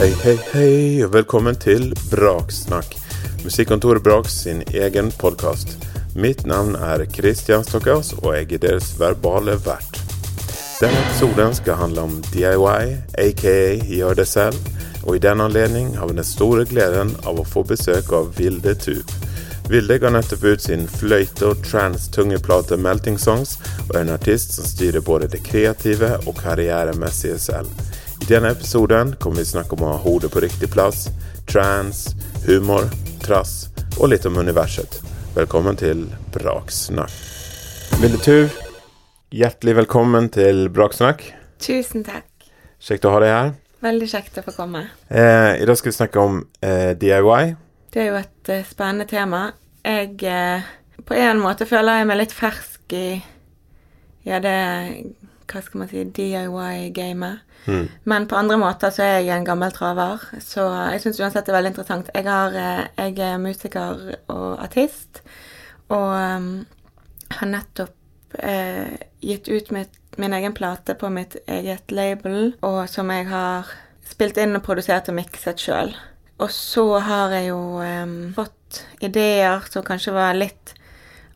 Hei, hei, hei, og velkommen til Braksnakk. Musikkontoret Braks sin egen podkast. Mitt navn er Christian Stockhaus, og jeg er deres verbale vert. Denne episoden skal handle om DIY, aka gjør det selv, og i den anledning har vi den store gleden av å få besøk av Vilde Tup. Vilde ga nettopp ut sin fløyte- og trans-tungeplate 'Melting Songs', og er en artist som styrer både det kreative og karrieremessige selv. Denne episoden kommer vi snakke om å ha hodet på riktig plass, trans, humor, trass og litt om universet. Velkommen til Braksnakk. Ville Tuv, hjertelig velkommen til Braksnakk. Tusen takk. Kjekt å ha deg her. Veldig kjekt å få komme. Eh, I dag skal vi snakke om eh, DIY. Det er jo et eh, spennende tema. Jeg eh, På en måte føler jeg meg litt fersk i Ja, det Hva skal man si DIY-gamet. Mm. Men på andre måter så er jeg en gammel traver, så jeg syns uansett det er veldig interessant. Jeg, har, eh, jeg er musiker og artist, og um, har nettopp uh, gitt ut mitt, min egen plate på mitt eget label, og som jeg har spilt inn og produsert og mikset sjøl. Og så har jeg jo um, fått ideer som kanskje var litt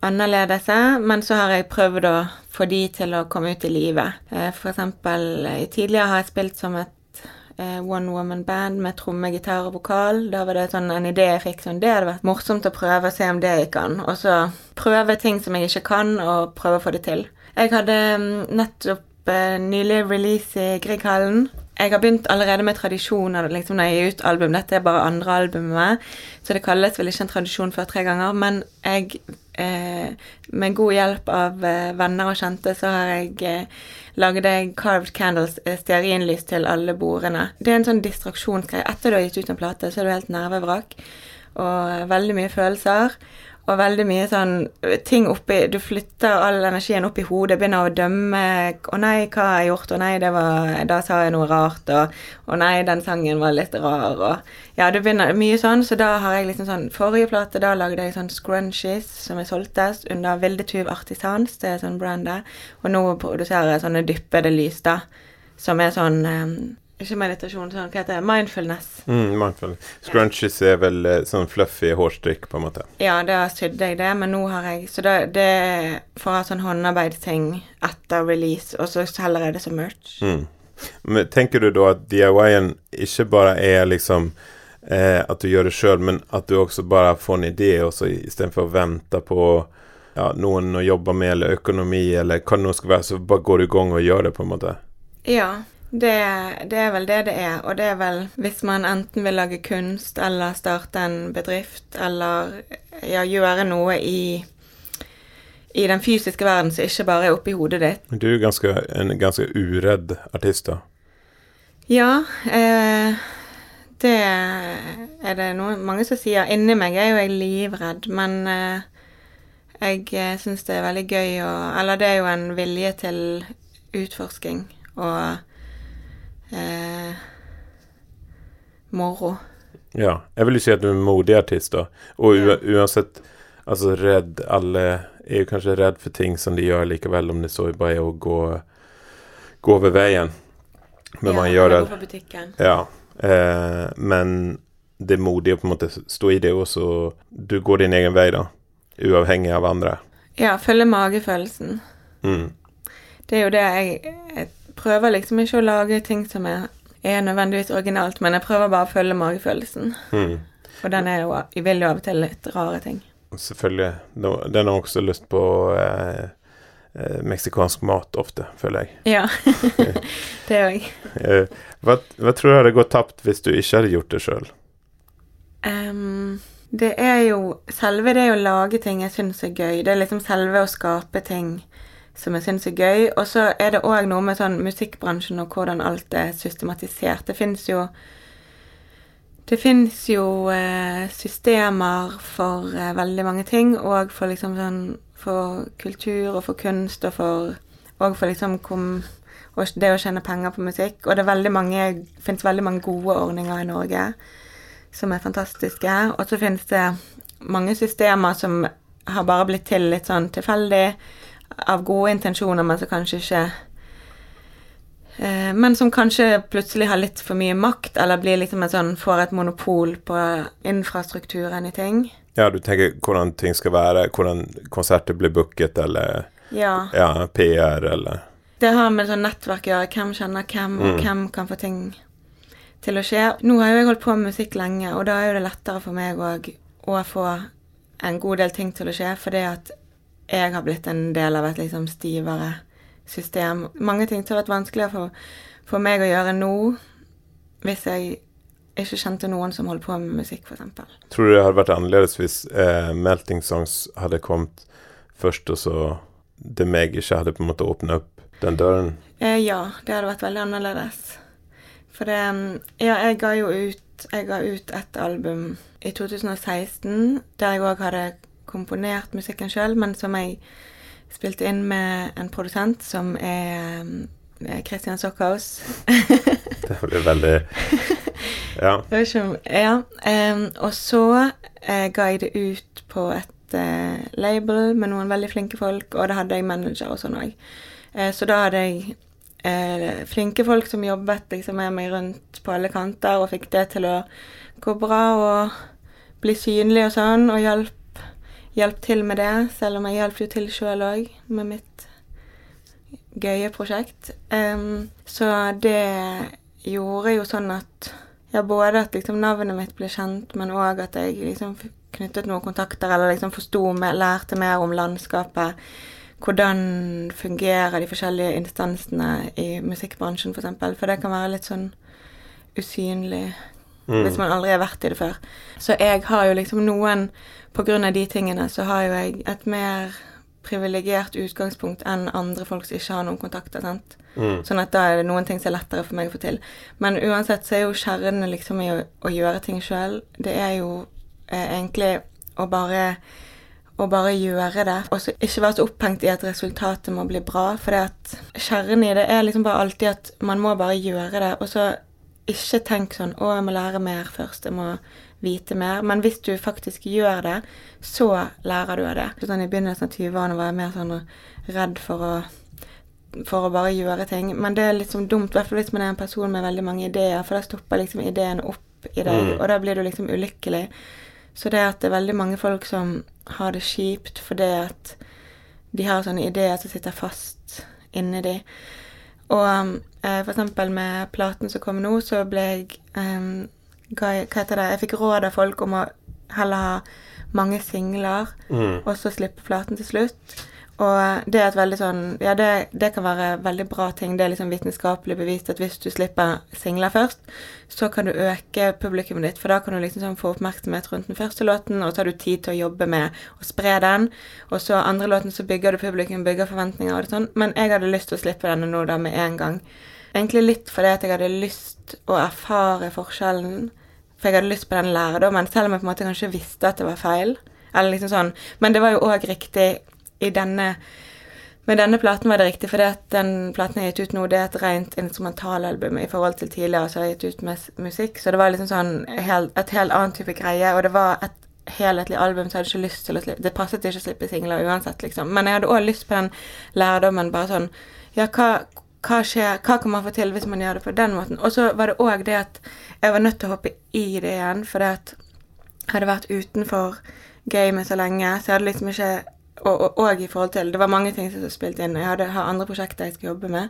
annerledes, men så har jeg prøvd å få de til å komme ut i livet. F.eks. For eksempel eh, tidligere har jeg spilt som et eh, one woman band med tromme, gitar og vokal. Da var det sånn en idé jeg fikk sånn Det hadde vært morsomt å prøve å se om det gikk an. Og så prøve ting som jeg ikke kan, og prøve å få det til. Jeg hadde mm, nettopp eh, nylig release i Grieghallen. Jeg har begynt allerede med tradisjoner liksom når jeg gir ut album. Dette er bare andre albumet, så det kalles vel ikke en tradisjon før tre ganger. Men jeg, eh, med god hjelp av eh, venner og kjente, så har jeg eh, laget jeg carved candles, eh, stearinlys til alle bordene. Det er en sånn distraksjonsgreie. Etter du har gitt ut en plate, så er du helt nervevrak. Og veldig mye følelser. Og veldig mye sånn ting oppi Du flytter all energien opp i hodet, begynner å dømme 'Å nei, hva har jeg gjort?' 'Å nei, var, da sa jeg noe rart', og 'Å nei, den sangen var litt rar', og Ja, det begynner mye sånn, så da har jeg liksom sånn Forrige plate, da lagde jeg sånn scrunchies som jeg solgte under Vilde Tuv Artisans, det er sånn brandet, og nå produserer jeg sånne dyppede lys, da, som er sånn eh, Ikke meditasjon, sånn, hva heter det? Mindfulness. Mm, mindfulness. Scrunchies er vel eh, sånn fluffy hårstrykk, på en måte. Ja, da sydde jeg det, men nå har jeg Så det, det å ha sånn håndarbeidsting etter release, og så selger jeg det som merch. Mm. Men tenker du da at DIY-en ikke bare er liksom eh, at du gjør det sjøl, men at du også bare får en idé, og så istedenfor å vente på ja, noen å jobbe med, eller økonomi, eller hva det nå skal være, så bare går du i gang og gjør det, på en måte? Ja, det, det er vel det det er. Og det er vel hvis man enten vil lage kunst, eller starte en bedrift, eller ja, gjøre noe i i den fysiske verden som ikke bare er oppi hodet ditt. Men Du er ganske, en ganske uredd artist, da. Ja, eh, det er det noe, mange som sier. Inni meg er jo jeg livredd, men eh, jeg eh, syns det er veldig gøy å Eller det er jo en vilje til utforsking og eh, moro. Ja. Jeg vil jo si at du er en modig artist, da. Og ja. uansett Altså, redd Alle er jo kanskje redd for ting som de gjør likevel, om det så bare er å gå, gå over veien. Men man gjør det gå på butikken. Ja. Eh, men det er modig å på en måte stå i det, og så Du går din egen vei, da. Uavhengig av andre. Ja, følge magefølelsen. Mm. Det er jo det jeg, jeg prøver liksom ikke å lage ting som er, er nødvendigvis originalt, men jeg prøver bare å følge magefølelsen. Mm. For den er jo, jeg vil jo av og til litt rare ting. Selvfølgelig. Den har også lyst på eh, eh, meksikansk mat ofte, føler jeg. Ja, det òg. Eh, hva, hva tror du hadde gått tapt hvis du ikke hadde gjort det sjøl? Um, det er jo selve det å lage ting jeg syns er gøy. Det er liksom selve å skape ting som jeg syns er gøy. Og så er det òg noe med sånn musikkbransjen og hvordan alt er systematisert. Det fins jo Det fins jo eh, systemer for eh, veldig mange ting, og for liksom sånn For kultur og for kunst og for Og for liksom kom, og det å tjene penger på musikk. Og det fins veldig mange gode ordninger i Norge som er fantastiske. Og så finnes det mange systemer som har bare blitt til litt sånn tilfeldig, av gode intensjoner, men som kanskje ikke Eh, men som kanskje plutselig har litt for mye makt, eller blir liksom en sånn, får et monopol på infrastrukturen i ting. Ja, du tenker hvordan ting skal være, hvordan konserter blir booket, eller Ja. ja, PR, eller Det har med sånn nettverk å gjøre. Hvem kjenner hvem, og Mm. hvem kan få ting til å skje. Nå har jo jeg holdt på med musikk lenge, og da er jo det lettere for meg òg å få en god del ting til å skje, fordi at jeg har blitt en del av et liksom stivere system. Mange ting som har vært vanskeligere for, for meg å gjøre nå, hvis jeg ikke kjente noen som holdt på med musikk, f.eks. Tror du det hadde vært annerledes hvis eh, Melting Songs hadde kommet først, og så det Meg ikke hadde på en måte åpnet opp den døren? Eh, ja, det hadde vært veldig annerledes. For det mm, Ja, jeg ga jo ut Jeg ga ut et album i 2016 der jeg òg hadde komponert musikken sjøl, men som jeg spilte inn med en produsent som er er Christian Sockhaus. Det blir veldig Ja. Ja. Um, og så uh, ga jeg det ut på et eh, label med noen veldig flinke folk, og da hadde jeg manager og sånn òg. Eh, så da hadde jeg eh, flinke folk som jobbet liksom med meg rundt på alle kanter, og fikk det til å gå bra og bli synlig og sånn, og hjalp, hjalp til med det, selv om jeg hjalp jo til sjøl òg med mitt gøye prosjekt. Um, så det gjorde jo sånn at ja, både at liksom navnet mitt ble kjent, men òg at jeg liksom knyttet noen kontakter, eller liksom forsto mer, lærte mer om landskapet. Hvordan fungerer de forskjellige instansene i musikkbransjen, f.eks. For, eksempel. for det kan være litt sånn usynlig hvis man aldri har vært i det før. Så jeg har jo liksom noen På grunn av de tingene så har jo jeg et mer privilegert utgangspunkt enn andre folk som ikke har noen kontakter. sant? Mm. Sånn at da er det noen ting som er lettere for meg å få til. Men uansett så er jo kjernen liksom i å, å gjøre ting sjøl. Det er jo eh, egentlig å bare og bare gjøre det, og så ikke være så opphengt i at resultatet må bli bra. For det at kjernen i det er liksom bare alltid at man må bare gjøre det, og så ikke tenk sånn 'Å, jeg må lære mer først. Jeg må vite mer.' Men hvis du faktisk gjør det, så lærer du av det. Sånn I begynnelsen av 20-årene var jeg mer sånn redd for å for å bare gjøre ting. Men det er litt sånn dumt, i hvert fall hvis man er en person med veldig mange ideer, for da stopper liksom ideen opp i deg, Mm. og da blir du liksom ulykkelig. Så det at det er veldig mange folk som har det kjipt fordi at de har sånne ideer som sitter fast inni de. Og for eksempel med platen som kom nå, så ble jeg um, Hva heter det? Jeg fikk råd av folk om å heller ha mange singler Mm. og så slippe platen til slutt. Og det er et veldig sånn Ja, det, det kan være veldig bra ting. Det er liksom vitenskapelig bevist at hvis du slipper singler først, så kan du øke publikummet ditt, for da kan du liksom sånn få oppmerksomhet rundt den første låten, og så har du tid til å jobbe med å spre den. Og så andre låten så bygger du publikum, bygger forventninger og det sånn. Men jeg hadde lyst til å slippe denne nå da med en gang. Egentlig litt fordi at jeg hadde lyst å erfare forskjellen. For jeg hadde lyst på den lærdommen, selv om jeg på en måte kanskje visste at det var feil. Eller liksom sånn. Men det var jo òg riktig i denne Med denne platen var det riktig, at den platen jeg har gitt ut nå, det er et rent instrumentalalbum i forhold til tidligere så har jeg gitt ut med musikk. Så det var liksom sånn et helt annen type greie, og det var et helhetlig album, så jeg hadde ikke lyst til å slippe Det passet ikke å slippe singler uansett, liksom. Men jeg hadde òg lyst på den lærdommen, bare sånn Ja, hva hva skjer, hva kan man få til hvis man gjør det på den måten? Og så var det òg det at jeg var nødt til å hoppe i det igjen, for det at jeg hadde vært utenfor gamet så lenge, så jeg hadde liksom ikke og, og, og i forhold til Det var mange ting som spilte inn. Jeg hadde har andre prosjekter jeg skal jobbe med,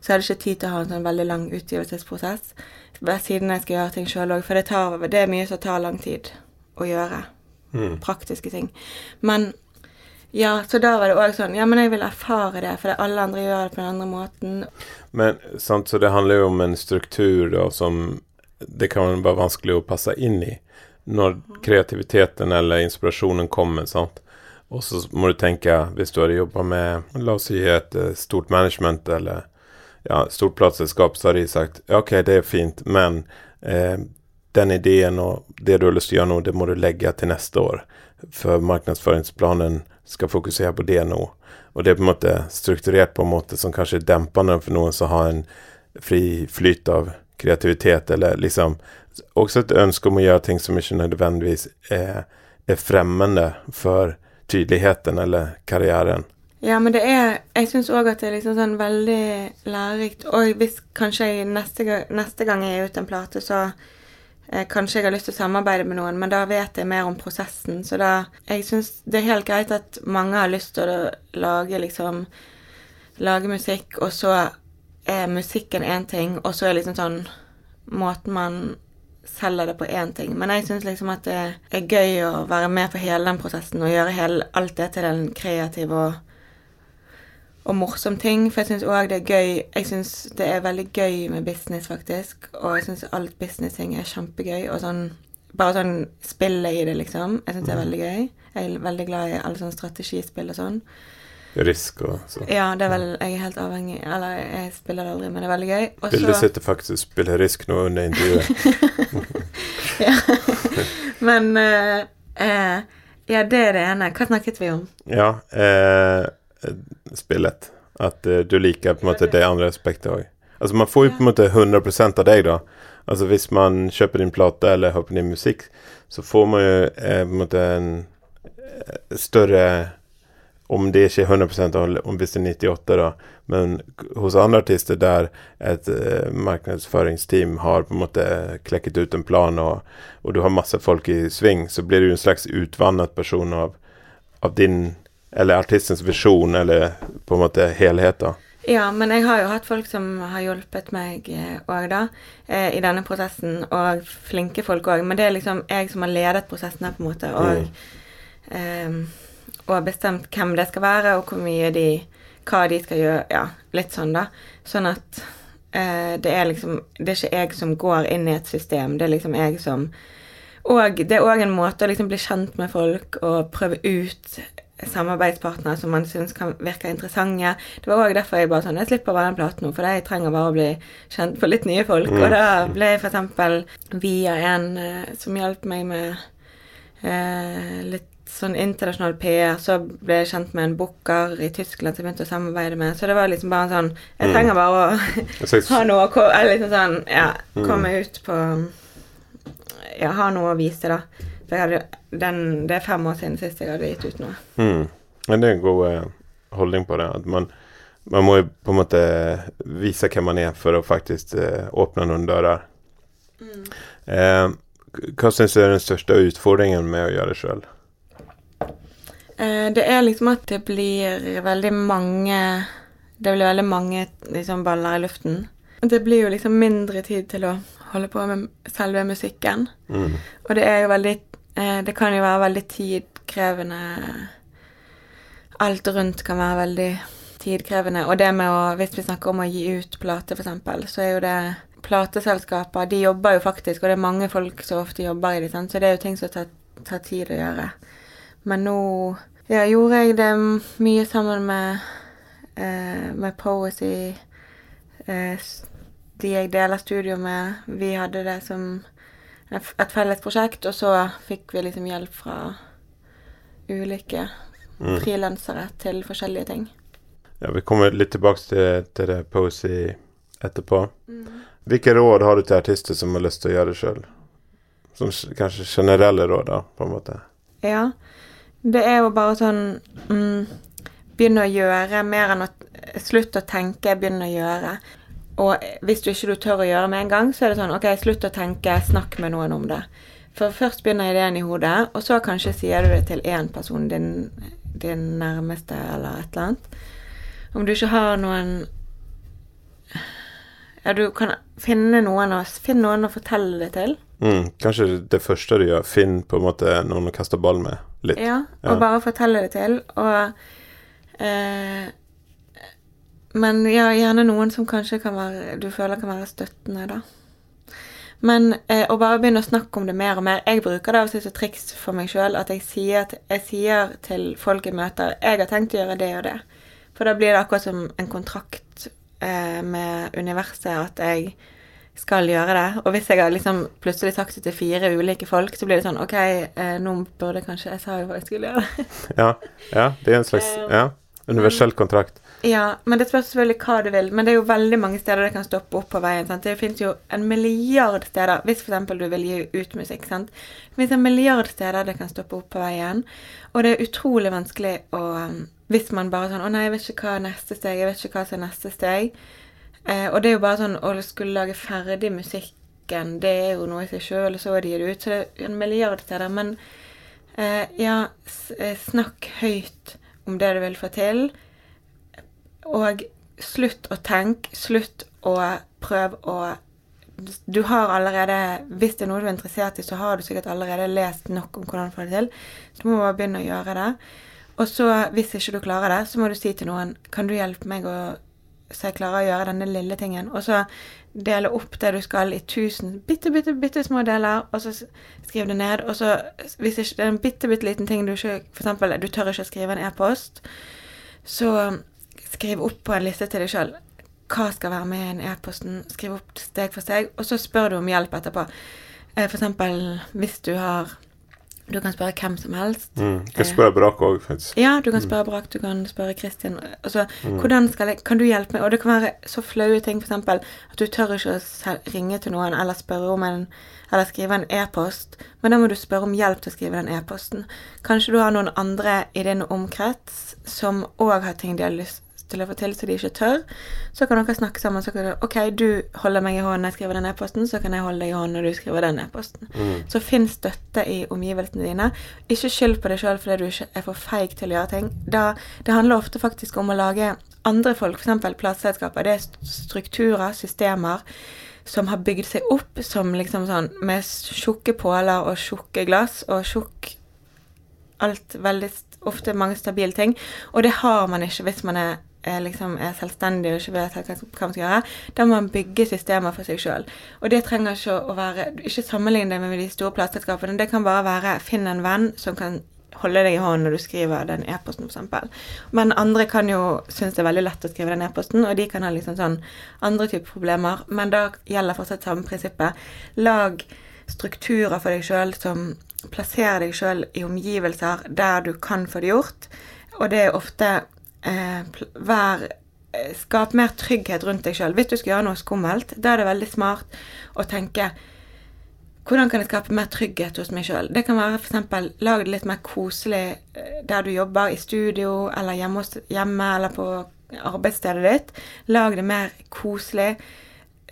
så jeg hadde ikke tid til å ha en sånn veldig lang utgivelsesprosess. Siden jeg skal gjøre ting sjøl òg, for det, tar, det er mye som tar lang tid å gjøre. Mm. Praktiske ting. Men ja, så da var det òg sånn Ja, men jeg vil erfare det, for alle andre gjør det på den andre måten. Men sant, så det handler jo om en struktur da, som det kan være vanskelig å passe inn i når kreativiteten eller inspirasjonen kommer. sant? Og så må du tenke, hvis du hadde jobba med la oss si et eh, stort management eller ja, stort plateselskap, så hadde de sagt OK, det er fint, men eh, den ideen og det du har lyst til å gjøre nå, det må du legge til neste år. For markedsføringsplanen skal fokusere på det nå. Og det er på en måte strukturert på en måte som kanskje er dempende for noen som har en fri flyt av kreativitet, eller liksom Også et ønske om å gjøre ting som ikke nødvendigvis er, er fremmende for tydeligheten eller karrieren. Ja, men det er Jeg syns òg at det er liksom sånn veldig lærerikt. Og hvis kanskje neste, neste gang jeg gir ut en plate, så kanskje jeg har lyst til å samarbeide med noen, men da vet jeg mer om prosessen. Så da Jeg syns det er helt greit at mange har lyst til å lage liksom Lage musikk, og så er musikken én ting, og så er liksom sånn Måten man selger det på én ting. Men jeg syns liksom at det er gøy å være med på hele den prosessen og gjøre hele, alt det til en kreativ og og morsom ting. For jeg syns òg det er gøy Jeg syns det er veldig gøy med business, faktisk. Og jeg syns alt business-ting er kjempegøy. Og sånn Bare sånn spillet i det, liksom. Jeg syns det er veldig gøy. Jeg er veldig glad i alle sånne strategispill og sånn. Risk og sånn. Ja, det er vel Jeg er helt avhengig Eller jeg spiller det aldri, men det er veldig gøy. Og Vil du sitte faktisk og spille Risk nå under intervjuet. ja. Men uh, uh, Ja, det er det ene. Hva snakket vi om? Ja, eh, spillet. At eh, du liker på en måte det andre aspektet òg. Altså man får jo på en måte 100% av deg, da. Altså hvis man kjøper din plate eller hører på din musikk, så får man jo eh, på en måte en eh, større Om det ikke er 100 om om hvis det er 98 da, men hos andre artister der et eh, markedsføringsteam har på en måte klekket ut en plan, og, og du har masse folk i sving, så blir du en slags utvannet person av, av din eller artistens visjon, eller på en måte helhet, da. Ja, men jeg har jo hatt folk som har hjulpet meg òg, da, eh, i denne prosessen, og flinke folk òg. Men det er liksom jeg som har ledet prosessen her, på en måte, og, eh, og bestemt hvem det skal være, og hvor mye de Hva de skal gjøre. Ja, litt sånn, da. Sånn at uh, det er liksom Det er ikke jeg som går inn i et system, det er liksom jeg som Og det er òg en måte å liksom bli kjent med folk og prøve ut samarbeidspartnere som man syns kan virke interessante. Det var òg derfor jeg bare sånn Jeg slipper å være den platen nå, for jeg trenger bare å bli kjent på litt nye folk. Og da ble jeg f.eks. via en eh, som hjalp meg med eh, litt sånn internasjonal PR, så ble jeg kjent med en booker i Tyskland som jeg begynte å samarbeide med. Så det var liksom bare sånn Jeg trenger bare å ha noe å liksom sånn Ja, komme ut på Ja, ha noe å vise, da. For jeg hadde den Det er fem år siden sist jeg hadde gitt ut noe. mm. Men det er en god eh, holdning på det. At man, man må jo på en måte vise hvem man er for å faktisk eh, åpne noen dører. Eh, hva syns du er den største utfordringen med å gjøre det sjøl? Eh, det er liksom at det blir veldig mange Det blir veldig mange liksom baller i luften. Det blir jo liksom mindre tid til å holde på med selve musikken. Mm. Og det er jo veldig Det kan jo være veldig tidkrevende Alt rundt kan være veldig tidkrevende. Og det med å Hvis vi snakker om å gi ut plate, f.eks., så er jo det Plateselskaper de jobber jo faktisk, og det er mange folk som ofte jobber i det, så det er jo ting som tar, tar tid å gjøre. Men nå ja, gjorde jeg det mye sammen med, eh, med Poesy. Eh, de jeg deler studio med. Vi hadde det som et felles prosjekt, og så fikk vi liksom hjelp fra ulike Mm. frilansere til forskjellige ting. Ja, vi kommer litt tilbake til, til det Posey etterpå. Hvilke råd har du til artister som har lyst til å gjøre det sjøl? Som kanskje generelle råd, da, på en måte. Ja. Det er jo bare sånn mm, Begynne å gjøre mer enn å Slutt å tenke, begynne å gjøre. Og hvis du ikke du tør å gjøre med en gang, så er det sånn OK, slutt å tenke, snakk med noen om det. For først begynner ideen i hodet, og så kanskje sier du det til én person, din, din nærmeste eller et eller annet. Om du ikke har noen Ja, du kan finne noen finn noen å fortelle det til. Mm, kanskje det første du gjør, finn på en måte noen å kaste ball med. Litt. Ja, Ja. og bare fortelle det til. Og eh, Men ja, gjerne noen som kanskje kan være du føler kan være støttende, da. Men eh, å bare begynne å snakke om det mer og mer Jeg bruker det av og til som triks for meg sjøl at jeg sier, jeg sier til folk jeg møter 'Jeg har tenkt å gjøre det og det'. For da blir det akkurat som en kontrakt eh, med universet at jeg skal gjøre det. Og hvis jeg har liksom plutselig sagt det til fire ulike folk, så blir det sånn OK, eh, nå burde jeg kanskje Jeg sa jo hva jeg skulle gjøre. Ja, ja, det er en slags Eh, ja, universell kontrakt. ja, men det spørs selvfølgelig hva du vil. Men det er jo veldig mange steder det kan stoppe opp på veien. sant? Det finnes jo en milliard steder Hvis f.eks. du vil gi ut musikk. sant? Det finnes en milliard steder det kan stoppe opp på veien. Og det er utrolig vanskelig å um, hvis man bare sånn 'Å nei, jeg vet ikke hva er neste steg. Jeg vet ikke hva som er neste steg.' Eh, og det er jo bare sånn å skulle lage ferdig musikken, det er jo noe i seg sjøl, og så er det ut. Så det er en milliard steder. Men eh, ja, eh, snakk høyt om det du vil få til. Og slutt å tenke. Slutt å prøve å Du har allerede Hvis det er noe du er interessert i, så har du sikkert allerede lest nok om hvordan du får det til. Så du må bare begynne å gjøre det. Og så, hvis ikke du klarer det, så må du si til noen Kan du hjelpe meg å så jeg klarer å gjøre denne lille tingen. Og så dele opp det du skal i tusen bitte, bitte, bitte små deler, og så skriv det ned. Og så, hvis det er en bitte, bitte liten ting du ikke For eksempel, du tør ikke å skrive en e-post, så skriv opp på en liste til deg sjøl. Hva skal være med i en e-posten? Skriv opp steg for steg, og så spør du om hjelp etterpå. Eh, for eksempel hvis du har du kan spørre hvem som helst. Mm. Du kan spørre Brak òg, faktisk. Ja, du kan spørre Brak, du kan spørre Kristin. Altså, mm. hvordan skal jeg Kan du hjelpe meg? Og det kan være så flaue ting, f.eks. at du tør ikke å ringe til noen eller spørre om en eller skrive en e-post, men da må du spørre om hjelp til å skrive den e-posten. Kanskje du har noen andre i din omkrets som òg har ting de har lyst til å få til, så de ikke tør. Så kan dere snakke sammen. Så kan du OK, du holder meg i hånden når jeg skriver den e-posten, så kan jeg holde deg i hånden når du skriver den e-posten. Mm. Så finn støtte i omgivelsene dine. Ikke skyld på deg sjøl fordi du ikke er for feig til å gjøre ting. Da, det handler ofte faktisk om å lage andre folk, f.eks. plateselskaper. Det er strukturer, systemer som har bygd seg opp som liksom sånn med tjukke påler og tjukke glass og tjukk Alt veldig ofte mange stabile ting. Og det har man ikke hvis man er, liksom, er selvstendig og ikke vet hva man skal gjøre, da må man bygge systemer for seg sjøl. Og det trenger ikke å være Ikke sammenligne det med de store plateselskapene. Det kan bare være finn en venn som kan holde deg i hånden når du skriver den e-posten, f.eks. Men andre kan jo synes det er veldig lett å skrive den e-posten, og de kan ha liksom sånn andre typer problemer. Men da gjelder fortsatt samme prinsippet. Lag strukturer for deg sjøl som plasserer deg sjøl i omgivelser der du kan få det gjort. Og det er ofte eh, vær eh, Skap mer trygghet rundt deg sjøl. Hvis du skal gjøre noe skummelt, da er det veldig smart å tenke hvordan kan jeg skape mer trygghet hos meg sjøl? Det kan være f.eks. lag det litt mer koselig eh, der du jobber, i studio eller hjemme, hjemme eller på arbeidsstedet ditt. Lag det mer koselig.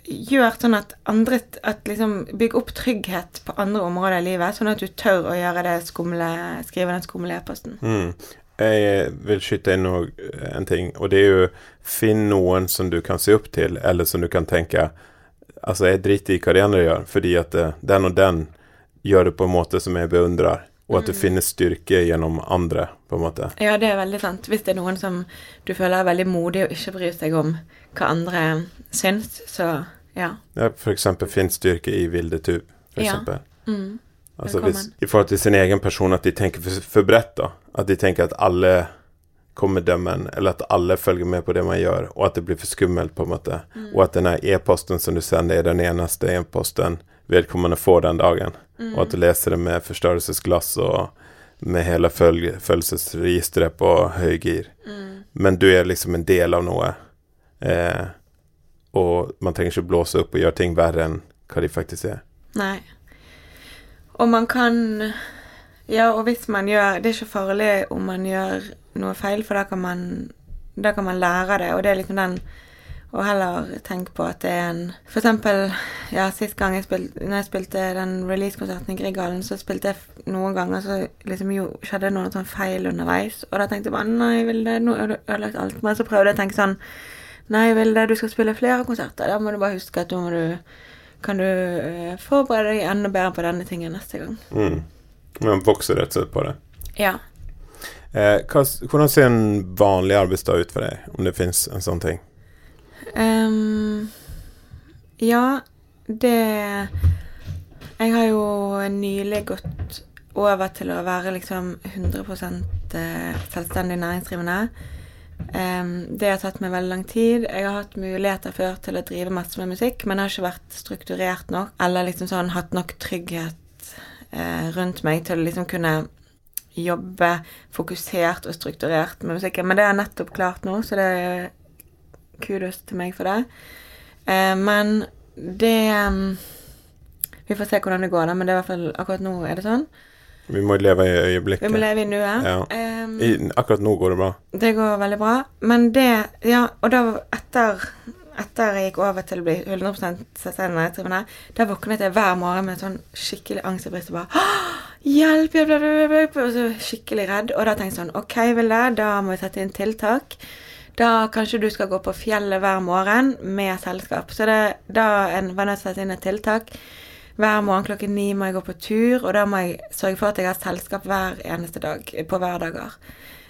Gjør sånn at andre at liksom Bygg opp trygghet på andre områder i livet, sånn at du tør å gjøre det skumle, skrive den skumle e-posten. Mm. Jeg vil skyte inn noe, en ting, og det er jo Finn noen som du kan se opp til, eller som du kan tenke Altså, jeg driter i hva de andre gjør, fordi at uh, den og den gjør det på en måte som jeg beundrer, og at du mm. finner styrke gjennom andre, på en måte. Ja, det er veldig sant. Hvis det er noen som du føler er veldig modig og ikke bryr seg om hva andre syns, så ja. Ja, for eksempel finn styrke i Vilde Tub, for eksempel. Ja. Mm. Altså hvis, I forhold til sin egen person, at de tenker for, for bredt, da. At de tenker at alle kommer dømme en, eller at alle følger med på det man gjør, og at det blir for skummelt, på en måte. Mm. Og at denne e-posten som du sender, er den eneste e-posten vedkommende får den dagen. Mm. Og at du leser det med forstørrelsesglass og med hele føl følelsesregisteret på høygir. Mm. Men du er liksom en del av noe. Eh, og man trenger ikke blåse opp og gjøre ting verre enn hva de faktisk er. Nei. Og man kan Ja, og hvis man gjør Det er ikke farlig om man gjør noe feil, for da kan man, da kan man lære det. Og det er liksom den Og heller tenke på at det er en For eksempel, ja, sist gang jeg spilte Når jeg spilte den release-konserten i Grieghallen, så spilte jeg noen ganger så liksom jo skjedde noen sånn feil underveis. Og da tenkte jeg bare Nei, Vilde, nå har du ødelagt alt. Men så prøvde jeg å tenke sånn Nei, Vilde, du skal spille flere konserter. Da må du bare huske at nå må du kan du uh, forberede deg enda bedre på denne tingen neste gang. Mm. Man vokser rett og slett på det. Ja. Eh, hva, hvordan ser en vanlig arbeidsdag ut for deg, om det fins en sånn ting? Um, ja, det Jeg har jo nylig gått over til å være liksom 100 eh, selvstendig næringsdrivende. Um, det har tatt meg veldig lang tid. Jeg har hatt muligheter før til å drive masse med musikk, men det har ikke vært strukturert nok, eller liksom sånn hatt nok trygghet rundt meg til å liksom kunne jobbe fokusert og strukturert med musikken. Men det er nettopp klart nå, så det er kudos til meg for det. Uh, men det Vi får se hvordan det går, da, men det er i hvert fall akkurat nå er det sånn. Vi må leve i øyeblikket. Vi må leve i nuet. Ja. Um, akkurat nå går det bra. Det går veldig bra. Men det Ja, og da etter etter jeg gikk over til å bli 100 selvstendig da våknet jeg hver morgen med sånn skikkelig angst i brystet. bare Hjelp, hjelp, hjelp, hjelp! Og skikkelig redd. Og da tenkte jeg sånn OK, Vilde, da må vi sette inn tiltak. Da kanskje du skal gå på fjellet hver morgen med selskap. Så det, da en var nødt til å sette inn et tiltak. Hver morgen klokken ni må jeg gå på tur, og da må jeg sørge for at jeg har selskap hver eneste dag på hverdager.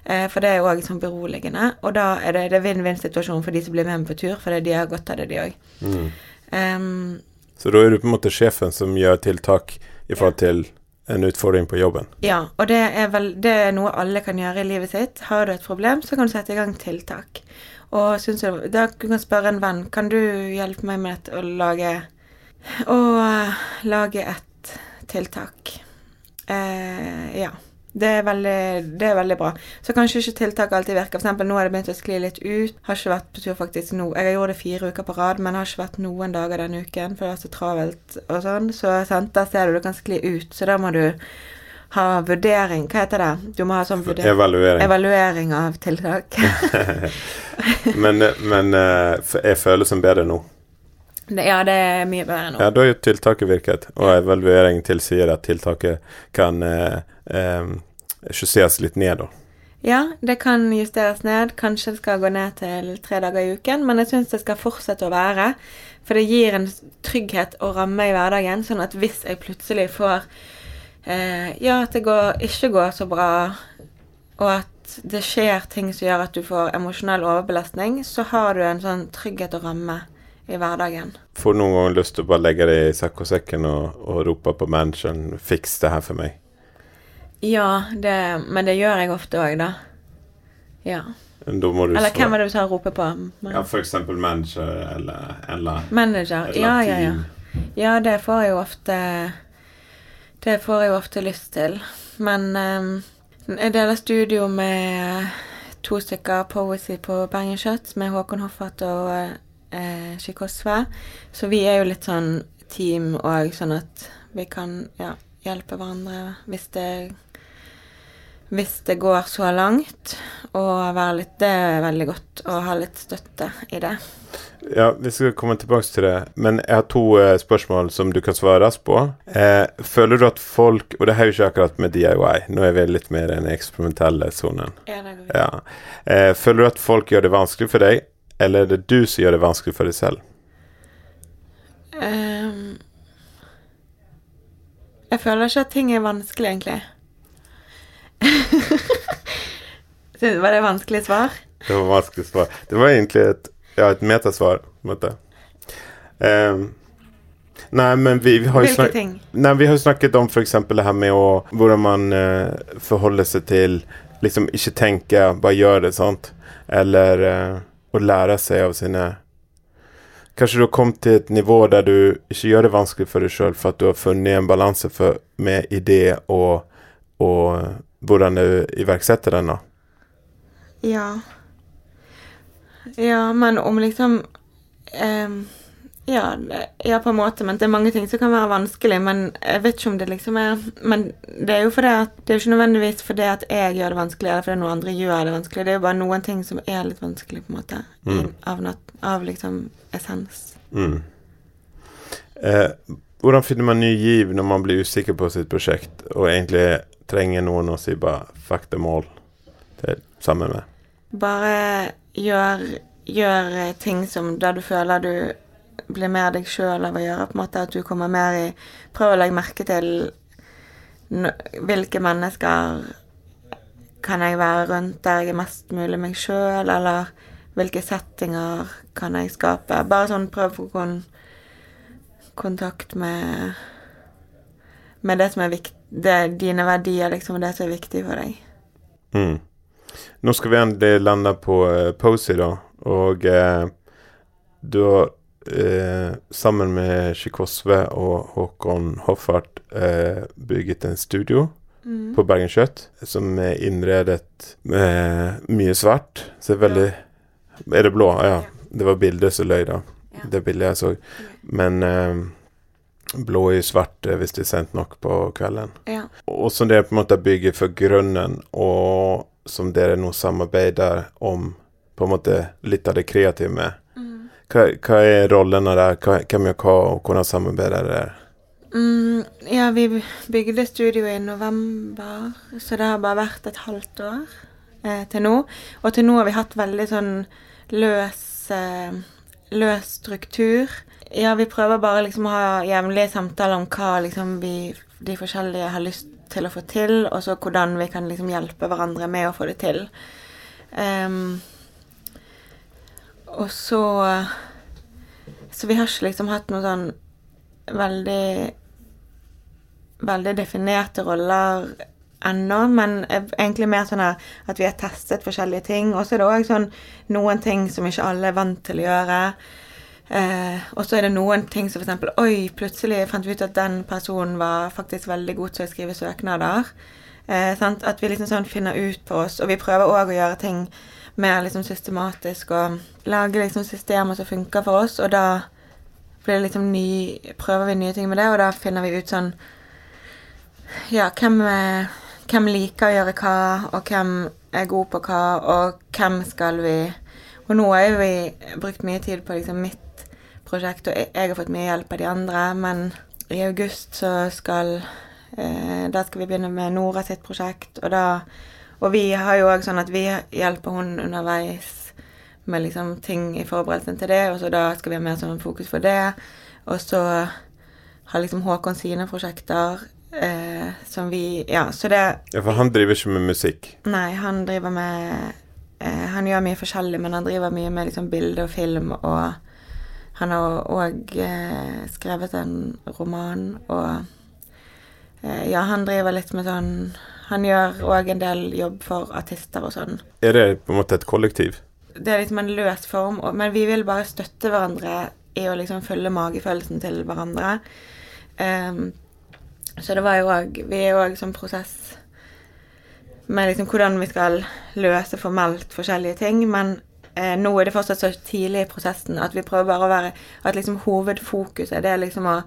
Eh, for det er jo òg sånn beroligende. Og da er det, det vinn-vinn-situasjon for de som blir med meg på tur, for de har godt av det, de òg. Mm. Um, Så da er du på en måte sjefen som gjør tiltak i forhold til en utfordring på jobben. ja, og det er vel det er noe alle kan gjøre i livet sitt. Har du et problem, så kan du sette i gang tiltak. Og synes du, da du kan spørre en venn kan du hjelpe meg med å lage Å lage et tiltak. Eh, ja. Det er, veldig, det er veldig bra. Så kanskje ikke tiltak alltid virker. Eksempel nå har det begynt å skli litt ut. Har ikke vært på tur faktisk nå. Jeg har gjort det fire uker på rad, men har ikke vært noen dager denne uken, for det var så travelt og sånn. Så sant, der ser du det kan skli ut. Så da må du ha vurdering. Hva heter det? Du må ha sånn vurdering. Evaluering. Evaluering av tiltak. men men eh, f- er følelsen bedre nå? Det, ja, det er mye bedre nå. Ja, da har jo tiltaket virket, og evaluering tilsier at tiltaket kan eh, eh, justeres litt ned, da. Ja, det kan justeres ned. Kanskje det skal gå ned til tre dager i uken, men jeg syns det skal fortsette å være. For det gir en trygghet og ramme i hverdagen, sånn at hvis jeg plutselig får eh, Ja, at det går, ikke går så bra, og at det skjer ting som gjør at du får emosjonell overbelastning, så har du en sånn trygghet og ramme i hverdagen. Får du noen gang lyst til å bare legge det i sekk-og-sekken og, og rope på manageren 'fiks det her for meg'? Ja, det, men det gjør jeg ofte òg, da. Ja. Eller hvem er det du tar og roper på? Ja, for eksempel manager eller eller Manager. Eller Ja, ja, ja. Ja, det får jeg jo ofte Det får jeg jo ofte lyst til. Men um, jeg deler studio med to stykker poesy på Bergen Kjøtt, med Håkon Hoffert og eh, Shikosve. Så vi er jo litt sånn team òg, sånn at vi kan ja, hjelpe hverandre hvis det hvis det går så langt, og være litt Det er veldig godt å ha litt støtte i det. Ja, vi skal komme tilbake til det. Men jeg har to eh, spørsmål som du kan svare raskt på. Eh, føler du at folk Og det her er jo ikke akkurat med DIY, nå er vi litt mer i den eksperimentelle sonen. Ja, Ja. Eh, føler du at folk gjør det vanskelig for deg, eller er det du som gjør det vanskelig for deg selv? Um, jeg føler ikke at ting er vanskelig, egentlig. Var det et vanskelig svar? Det var vanskelig svar. Det var egentlig et, ja, et metasvar. Ehm, nei, men vi, vi har jo snak? Nei, vi har snakket om f.eks. det her med å Hvordan man uh, forholder seg til Liksom ikke tenke, bare gjøre det, sant? Eller uh, å lære seg av sine Kanskje du har kommet til et nivå der du ikke gjør det vanskelig for deg sjøl, for at du har funnet en balanse med idé og, og eh, hvordan du iverksetter den, da. Ja. Ja, men om liksom ehm, ja, ja, på en måte. Men det er mange ting som kan være vanskelig. Men jeg vet ikke om det liksom er Men det er jo fordi at Det er jo ikke nødvendigvis fordi at jeg gjør det vanskelig, eller fordi noen andre gjør det vanskelig. Det er jo bare noen ting som er litt vanskelig, på en måte. i- Mm. Av, av liksom essens. Mm. Eh, hvordan finner man ny giv når man blir usikker på sitt prosjekt, og egentlig trenger noen å si bare 'fuck the all' til sammen med? Bare gjør, gjør ting som der du føler du blir mer deg sjøl av å gjøre. på en måte At du kommer mer i Prøv å legge merke til hvilke mennesker kan jeg være rundt der jeg er mest mulig meg sjøl, eller hvilke settinger kan jeg skape. Bare sånn prøv å kon kontakt med med det som er viktig, det, dine verdier, liksom, det som er viktig for deg. Mm. Nå skal vi endelig lande på uh, Posey, da. Og eh, du har eh, sammen med Sjikosve og Håkon Hoffart eh, bygget en studio Mm. på Bergen Kjøtt som er innredet med mye svart. Så det er veldig Er det blå? Ja. Ja. Det var bildet som løy, da. Ja. Det bildet jeg så. Men eh, blå i svart eh, hvis det er sendt nok på kvelden. Ja. Og som dere på en måte bygger for grunnen, og som dere nå samarbeider om på en måte litt av det kreative med. Mm. Hva, hva er rollene der? Hva, hvem gjør hva, og hvordan samarbeider dere? Mm, ja, vi bygde studio i november, så det har bare vært et halvt år eh, til nå. Og til nå har vi hatt veldig sånn løs, eh, løs struktur. Ja, vi prøver bare liksom å ha jevnlige samtaler om hva liksom vi, de forskjellige har lyst til å få til, og så hvordan vi kan liksom hjelpe hverandre med å få det til. Um, og så Så vi har ikke liksom hatt noen sånn veldig Veldig definerte roller ennå, men er egentlig mer sånn at vi har testet forskjellige ting. Og så er det òg sånn noen ting som ikke alle er vant til å gjøre. Eh, og så er det noen ting som f.eks.: Oi, plutselig fant vi ut at den personen var faktisk veldig god til å skrive søknader. Eh? At vi liksom sånn finner ut på oss. Og vi prøver òg å gjøre ting mer liksom systematisk og lage liksom systemer som funker for oss. Og da blir det liksom ny Prøver vi nye ting med det, og da finner vi ut sånn Ja, hvem, eh, hvem liker å gjøre hva, og hvem er god på hva, og hvem skal vi Og nå har vi brukt mye tid på liksom mitt prosjekt, og jeg har fått mye hjelp av de andre, men i august så skal eh, Da skal vi begynne med Nora sitt prosjekt, og da Og vi har jo òg sånn at vi hjelper hun underveis med liksom ting i forberedelsen til det, og så da skal vi ha mer sånn fokus på det. Og så har liksom Håkon sine prosjekter eh, som vi Ja, så det Ja, for han driver ikke med musikk. Nei, han driver med eh, Han gjør mye forskjellig, men han driver mye med liksom bilde og film, og han har òg eh, skrevet en roman, og eh, Ja, han driver litt med sånn Han gjør òg en del jobb for artister og sånn. Er det på en måte et kollektiv? Det er liksom en løs form, og, men vi vil bare støtte hverandre i å liksom følge magefølelsen til hverandre. Ehm, så det var jo òg Vi er òg sånn prosess med liksom hvordan vi skal løse formelt forskjellige ting, men eh, nå er det fortsatt så tidlig i prosessen at vi prøver bare å være At liksom hovedfokuset det er liksom å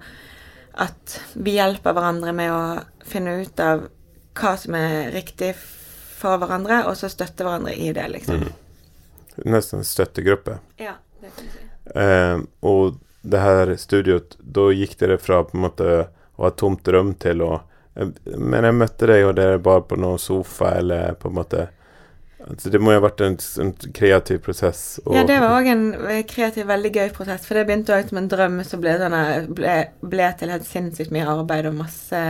At vi hjelper hverandre med å finne ut av hva som er riktig for hverandre, og så støtte hverandre i det, liksom. Mm. Nesten en støttegruppe. Ja, det kan du si. Eh, og det her studioet, da gikk dere fra på en måte ha et tomt rom til å Men jeg møtte deg, og dere bare på noen sofa, eller på en måte altså Det må jo ha vært en, en kreativ prosess. Og, Ja, det var òg en eh, kreativ, veldig gøy prosess. For det begynte òg som en drøm som ble, sånn, ble, ble til helt sinnssykt mye arbeid og masse,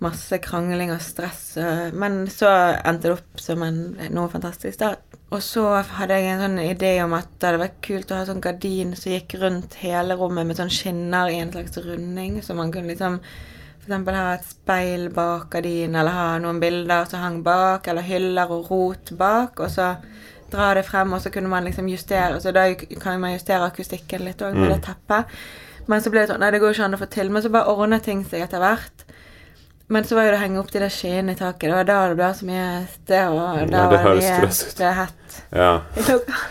masse krangling og stress. eh, Men så endte det opp som en, noe fantastisk. da. Og så hadde jeg en sånn idé om at det hadde vært kult å ha sånn gardin som gikk rundt hele rommet med sånn skinner i en slags runding, så man kunne liksom f.eks. ha et speil bak gardinen, eller ha noen bilder som hang bak, eller hyller og rot bak, og så dra det frem, og så kunne man liksom justere Så da kan man justere akustikken litt òg med Mm. det teppet. Men så ble det sånn Nei, det går ikke an å få til. Men så bare ordnet ting seg etter hvert. Men så var jo det å henge opp de der skiene i taket. Det var da det ble så mye Det var, Ja, da det var det mye- hett. Ja.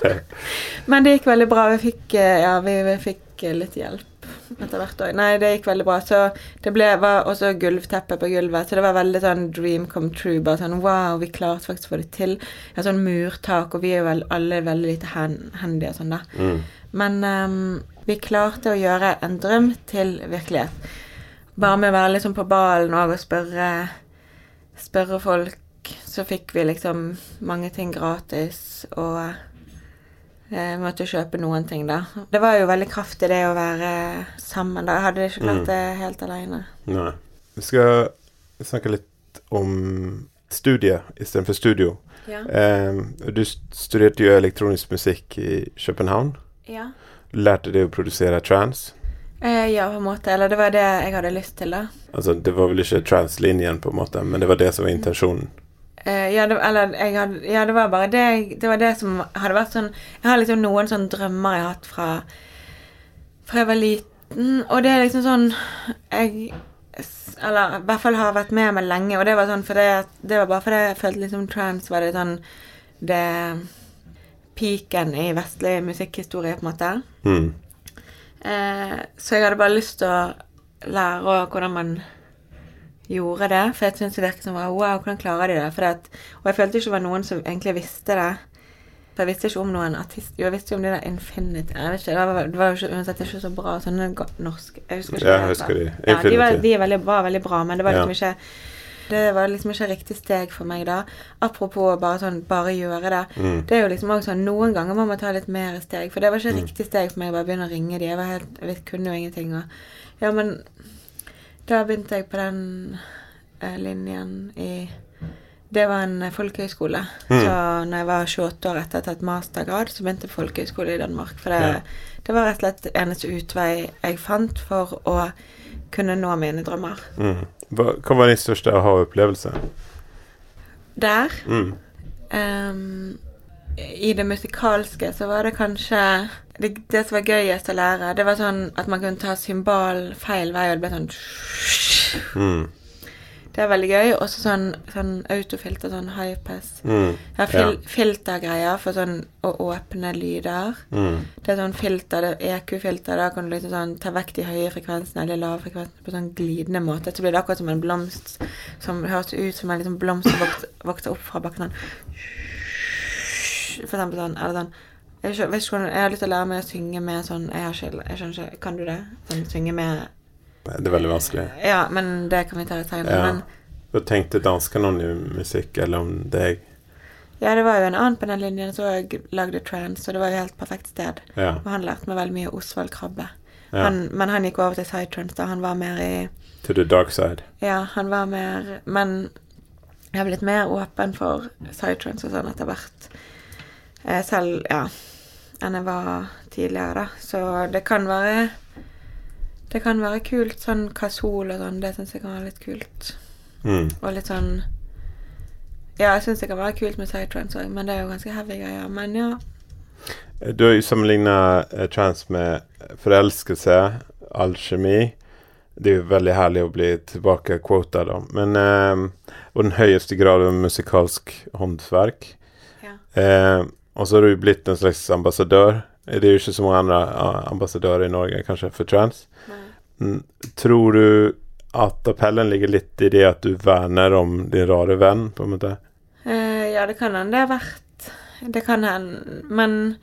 Men det gikk veldig bra. Vi fikk, eh, ja, vi, vi fikk eh, litt hjelp etter hvert òg. Nei, det gikk veldig bra. Så det ble, var også gulvteppe på gulvet, så det var veldig sånn dream come true. Bare sånn wow, vi klarte faktisk å få det til. Ja, sånn murtak, og vi er jo alle veldig lite handy og sånn, da. Mm. Men um, vi klarte å gjøre en drøm til virkelighet. Bare med å være liksom på ballen og og spørre, spørre folk, så fikk vi liksom mange ting gratis, og eh, måtte kjøpe noen ting, da. Det var jo veldig kraftig, det å være sammen. da. Jeg hadde ikke klart Mm. det helt alene. Nei. Vi skal snakke litt om studie istedenfor studio. Ja. Eh, du studerte jo elektronisk musikk i København. ja. Lærte deg å produsere trans. Eh, ja, på en måte. Eller det var det jeg hadde lyst til, da. Altså, det var vel ikke trans-linjen, på en måte, men det var det som var intensjonen. Eh, ja, det, eller jeg hadde, ja, det var bare det Det var det som hadde vært sånn Jeg har liksom noen sånne drømmer jeg har hatt fra Fra jeg var liten, og det er liksom sånn Jeg Eller i hvert fall har vært med meg lenge, og det var sånn fordi det Det var bare fordi jeg følte liksom trans var det sånn Det Piken i vestlig musikkhistorie, på en måte. Mm. Eh, så jeg hadde bare lyst til å lære hvordan man gjorde det. For jeg syntes det virket som wow, hvordan klarer de det? At, og jeg følte ikke det var noen som egentlig visste det. For jeg visste ikke om noen artist Jo, jeg visste jo om de der Infinity Jeg vet ikke, Det var, det var jo ikke, uansett ikke så bra sånne norske norsk Jeg husker ikke Ja, jeg husker de. heter. Ja, de var, Infinity. de veldig, var veldig bra, men det var liksom Ja. ikke det var liksom ikke riktig steg for meg da. Apropos bare sånn bare gjøre det. Mm. Det er jo liksom også sånn Noen ganger må man ta litt mer steg. For det var ikke riktig steg for meg å bare begynne å ringe de. Jeg var helt, jeg kunne jo ingenting. Og, ja, men da begynte jeg på den eh, linjen i Det var en folkehøyskole. folkehøyskole. Så når jeg var 28 år etter å ha tatt mastergrad, så begynte jeg folkehøyskole i Danmark. For det, Ja. det var rett og slett eneste utvei jeg fant for å kunne nå mine drømmer. Mm. Hva, hva var din største aha-opplevelse? Der Mm. Um, I det musikalske så var det kanskje det, det som var gøyest å lære, det var sånn at man kunne ta symbal feil vei, og det ble sånn Mm. Det er veldig gøy. Også sånn, sånn autofilter, sånn high pass. Mm. Ja, fil, Filtergreier for sånn å åpne lyder. Mm. Det er sånn filter, det er EQ-filter. Da kan du liksom sånn ta vekk de høye frekvensene eller lave frekvensene på sånn glidende måte. Så blir det akkurat som en blomst som høres ut som en liksom blomst som vokser, opp fra bakken. Sånn. For eksempel sånn, eller sånn jeg, ikke jeg har lyst til å lære meg å synge med sånn Jeg, har ikke, jeg skjønner ikke Kan du det? Sånn synge med Det er veldig vanskelig. Ja, men det kan vi ta litt senere. Ja. Men Hva tenkte danskene om din musikk, eller om deg? ja, det var jo en annen på den linjen som lagde trans, og det var jo helt perfekt sted. Ja. Og han lærte meg veldig mye Osvald Krabbe. ja. Han, men han gikk over til sidetrans, da. Han var mer i To the dark side. Ja, han var mer Men jeg har blitt mer åpen for sidetrans og sånn etter hvert. Eh, selv, ja, enn jeg var tidligere, da. Så det kan være Det kan være kult. Sånn kasol og sånn, det syns jeg kan være litt kult. Mm. Og litt sånn Ja, jeg syns det kan være kult med sidetrans òg, men det er jo ganske heavy greier. Men ja. Du har jo sammenlignet eh, trans med forelskelse, alkemi. Det er jo veldig herlig å bli tilbake quota da. Men eh, Og den høyeste grad av musikalsk håndverk. ja. Eh, og så har du blitt en slags ambassadør. Det er jo ikke så mange andre ambassadører i Norge kanskje for trans. Nei. Mm, tror du at appellen ligger litt i det at du verner om din rare venn, på en måte? Eh, ja, det kan hende det har vært Det kan hende. Men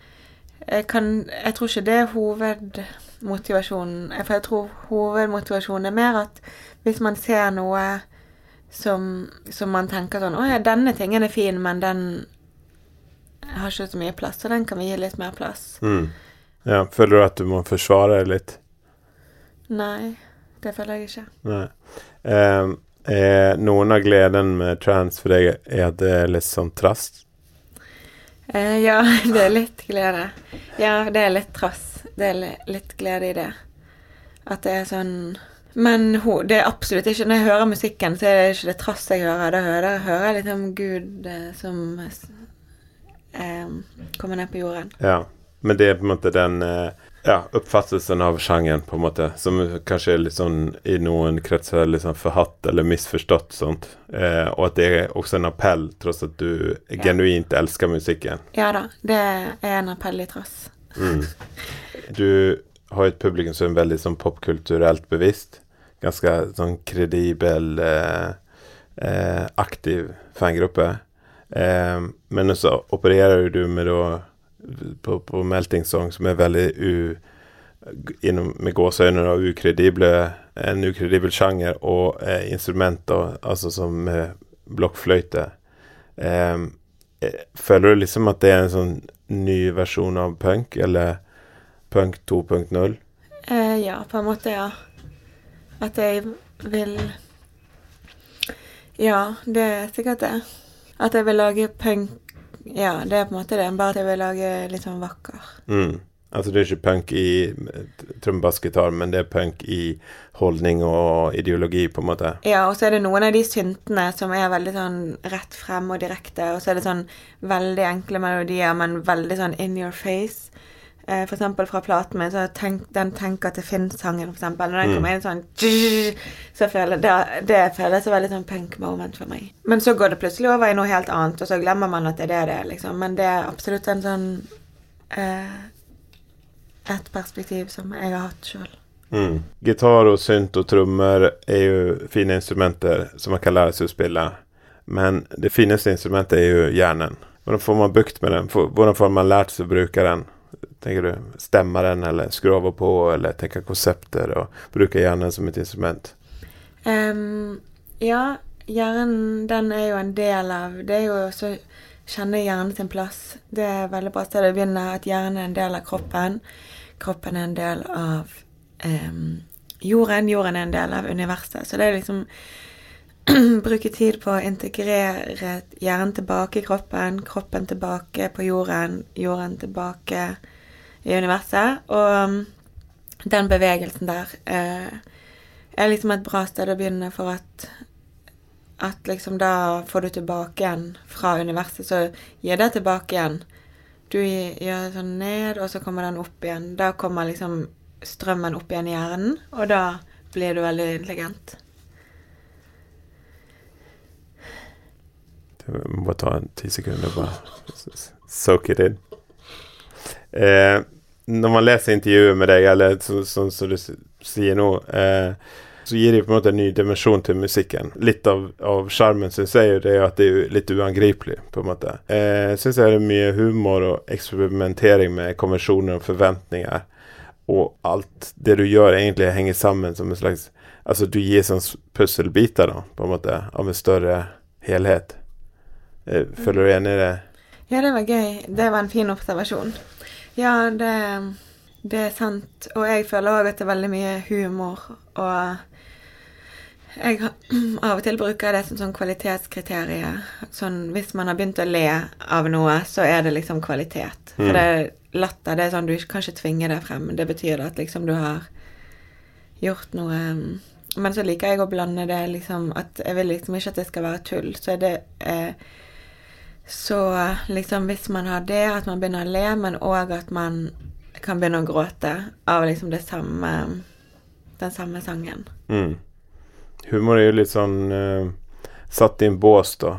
jeg, kan, jeg tror ikke det er hovedmotivasjonen. For jeg tror hovedmotivasjonen er mer at hvis man ser noe som, som man tenker sånn Å ja, denne tingen er fin, men den har ikke så mye plass, så den kan vi gi litt mer plass. Mm. Ja, føler du at du må forsvare deg litt? Nei, det føler jeg ikke. Nei. Eh, er noen av gleden med trans for deg er at det er litt sånn trass? Eh, ja, det er litt glede. Ja, det er litt trass. Det er litt glede i det. At det er sånn Men ho, det er absolutt ikke Når jeg hører musikken, så er det ikke det trass jeg hører. Da hører, hører jeg liksom Gud eh, som eh, kommer ned på jorden. Ja. Men det er på en måte den eh, ja, oppfattelsen av sjangeren, på en måte, som kanskje er litt sånn i noen kretser litt sånn forhatt eller misforstått, sånt. Eh, og at det er også en appell, tross at du genuint elsker musikken. Ja da, det er en appell i tross. Mm. Du har et publikum som er veldig sånn popkulturelt bevisst. Ganske sånn kredibel, eh, eh, aktiv fangruppe. Eh, men så opererer du med da på, på Melting Song, som er veldig u... Innom, med gåseøyne ukredible En ukredibel sjanger og eh, instrumenter, altså som eh, blokkfløyte. Eh, føler du liksom at det er en sånn ny versjon av punk, eller punk 2.0? Eh, ja, på en måte, ja. At jeg vil Ja, det er sikkert det. At jeg vil lage punk Ja, det er på en måte det. Bare at jeg vil lage litt sånn vakker. Mm. Altså det er ikke punk i trommebassgitar, men det er punk i holdning og ideologi, på en måte. Ja, og så er det noen av de syntene som er veldig sånn rett frem og direkte, og så er det sånn veldig enkle melodier, men veldig sånn in your face. Eh, eksempel fra platen min, så tenk, den 'Tenker til Finn'-sangen, f.eks. Når den Mm. kommer inn sånn Så føler det, det føles veldig sånn punk moment for meg. Men så går det plutselig over i noe helt annet, og så glemmer man at det er det det er, liksom. Men det er absolutt en sånn eh, Et perspektiv som jeg har hatt sjøl. Mm. Gitar og synt og trommer er jo fine instrumenter som man kan lære seg å spille. Men det fineste instrumentet er jo hjernen. Hvordan får man bukt med den? Hvordan får man lært seg å bruke den? Tenker du stemme den, eller skru av og på, eller tenke konsepter og bruke hjernen som et instrument? Um, ja, hjernen den er jo en del av Det er jo også kjenne hjernen sin plass. Det er veldig bra sted å begynne. At hjernen er en del av kroppen. Kroppen er en del av um, jorden. Jorden er en del av universet. Så det er liksom Bruke tid på å integrere hjernen tilbake i kroppen, kroppen tilbake på jorden, jorden tilbake i universet. Og um, den bevegelsen der uh, er liksom et bra sted å begynne for at at liksom da får du tilbake igjen fra universet, så gir det tilbake igjen. Du gjør sånn ned, og så kommer den opp igjen. Da kommer liksom strømmen opp igjen i hjernen, og da blir du veldig intelligent. Du må ta en ti sekunder og bare soak it in. Eh, når man leser intervjuet med deg, eller sånn som så, så du sier nå eh, så gir det på en måte en ny dimensjon til musikken. Litt av sjarmen syns jeg jo det er at det er litt uangripelig, på en måte. Jeg eh, syns det er mye humor og eksperimentering med konvensjoner og forventninger. Og alt det du gjør, egentlig henger sammen som en slags Altså du gir sånn puslebiter, på en måte, av en større helhet. Eh, føler du enig i det? Ja, det var gøy. Det var en fin observasjon. Ja, det, det er sant. Og jeg føler òg at det er veldig mye humor og jeg av og til bruker det som sånn kvalitetskriterium. Sånn hvis man har begynt å le av noe, så er det liksom kvalitet. For mm. det er latter det er sånn du kan ikke tvinge det frem. Det betyr at liksom du har gjort noe Men så liker jeg å blande det liksom at Jeg vil liksom ikke at det skal være tull. Så er det eh, Så liksom hvis man har det, at man begynner å le, men òg at man kan begynne å gråte av liksom det samme Den samme sangen. Mm humor er jo litt sånn uh, satt i en bås, da.